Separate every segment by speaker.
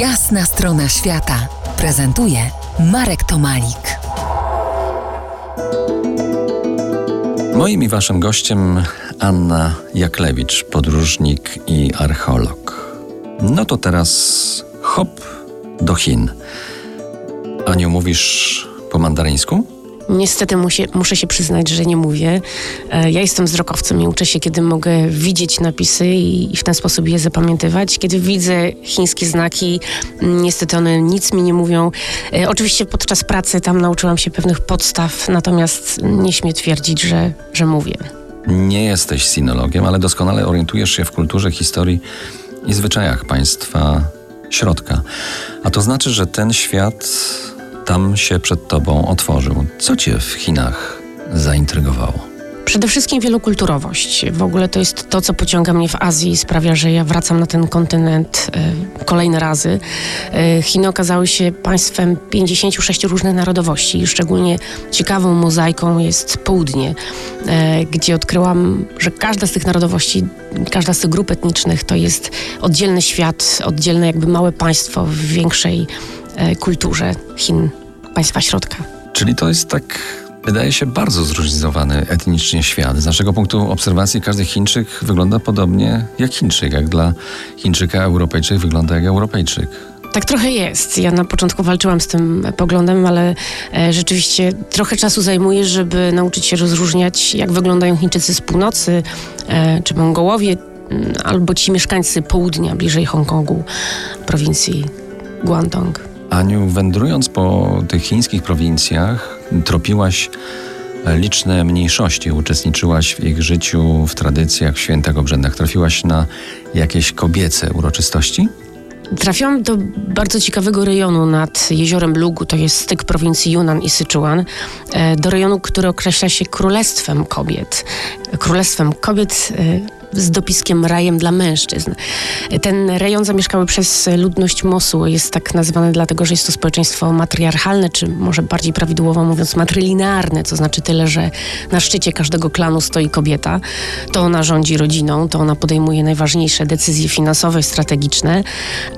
Speaker 1: Jasna strona świata prezentuje Marek Tomalik.
Speaker 2: Moim i waszym gościem Anna Jaklewicz, podróżnik i archeolog. No to teraz hop do Chin. Aniu, mówisz po mandaryńsku?
Speaker 3: Niestety musie, muszę się przyznać, że nie mówię. E, ja jestem wzrokowcem i uczę się, kiedy mogę widzieć napisy i, i w ten sposób je zapamiętywać. Kiedy widzę chińskie znaki, niestety one nic mi nie mówią. E, oczywiście podczas pracy tam nauczyłam się pewnych podstaw, natomiast nie śmiem twierdzić, że, że mówię.
Speaker 2: Nie jesteś sinologiem, ale doskonale orientujesz się w kulturze, historii i zwyczajach państwa środka. A to znaczy, że ten świat tam się przed tobą otworzył. Co cię w Chinach zaintrygowało?
Speaker 3: Przede wszystkim wielokulturowość. W ogóle to jest to, co pociąga mnie w Azji i sprawia, że ja wracam na ten kontynent e, kolejne razy. E, Chiny okazały się państwem 56 różnych narodowości szczególnie ciekawą mozaiką jest południe, e, gdzie odkryłam, że każda z tych narodowości, każda z tych grup etnicznych to jest oddzielny świat, oddzielne jakby małe państwo w większej kulturze Chin, państwa środka.
Speaker 2: Czyli to jest tak, wydaje się, bardzo zróżnicowany etnicznie świat. Z naszego punktu obserwacji każdy Chińczyk wygląda podobnie jak Chińczyk, jak dla Chińczyka Europejczyk wygląda jak Europejczyk.
Speaker 3: Tak trochę jest. Ja na początku walczyłam z tym poglądem, ale e, rzeczywiście trochę czasu zajmuje, żeby nauczyć się rozróżniać, jak wyglądają Chińczycy z północy, e, czy Mongołowie, mm, albo ci mieszkańcy południa, bliżej Hongkongu, prowincji Guangdong.
Speaker 2: Aniu, wędrując po tych chińskich prowincjach, tropiłaś liczne mniejszości, uczestniczyłaś w ich życiu, w tradycjach, w świętach, obrzędach. Trafiłaś na jakieś kobiece uroczystości?
Speaker 3: Trafiłam do bardzo ciekawego rejonu nad jeziorem Lugu, to jest styk prowincji Yunnan i Syczuan, e, do rejonu, który określa się Królestwem Kobiet. Królestwem Kobiet e, z dopiskiem rajem dla mężczyzn. Ten rejon zamieszkały przez ludność Mosuł. Jest tak nazywany dlatego, że jest to społeczeństwo matriarchalne, czy może bardziej prawidłowo mówiąc matrilinearne, co znaczy tyle, że na szczycie każdego klanu stoi kobieta. To ona rządzi rodziną, to ona podejmuje najważniejsze decyzje finansowe, strategiczne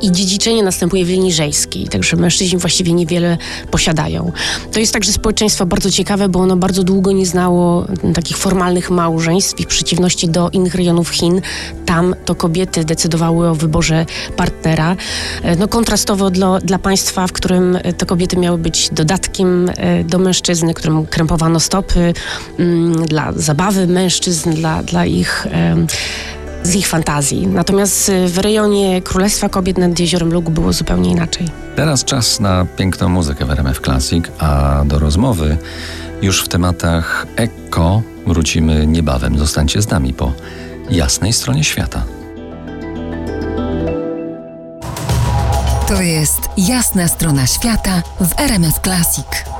Speaker 3: i dziedziczenie następuje w linii żejskiej, także mężczyźni właściwie niewiele posiadają. To jest także społeczeństwo bardzo ciekawe, bo ono bardzo długo nie znało takich formalnych małżeństw i przeciwności do innych rejonów Chin, tam to kobiety decydowały o wyborze partnera. E, No kontrastowo dla, dla państwa, w którym te kobiety miały być dodatkiem e, do mężczyzny, którym krępowano stopy, mm, dla zabawy mężczyzn, dla, dla ich... z ich fantazji. Natomiast w rejonie Królestwa Kobiet nad jeziorem Lugu było zupełnie inaczej.
Speaker 2: Teraz czas na piękną muzykę w RMF Classic, a do rozmowy już w tematach eko wrócimy niebawem. Zostańcie z nami po jasnej stronie świata.
Speaker 1: To jest Jasna strona świata w RMS Classic.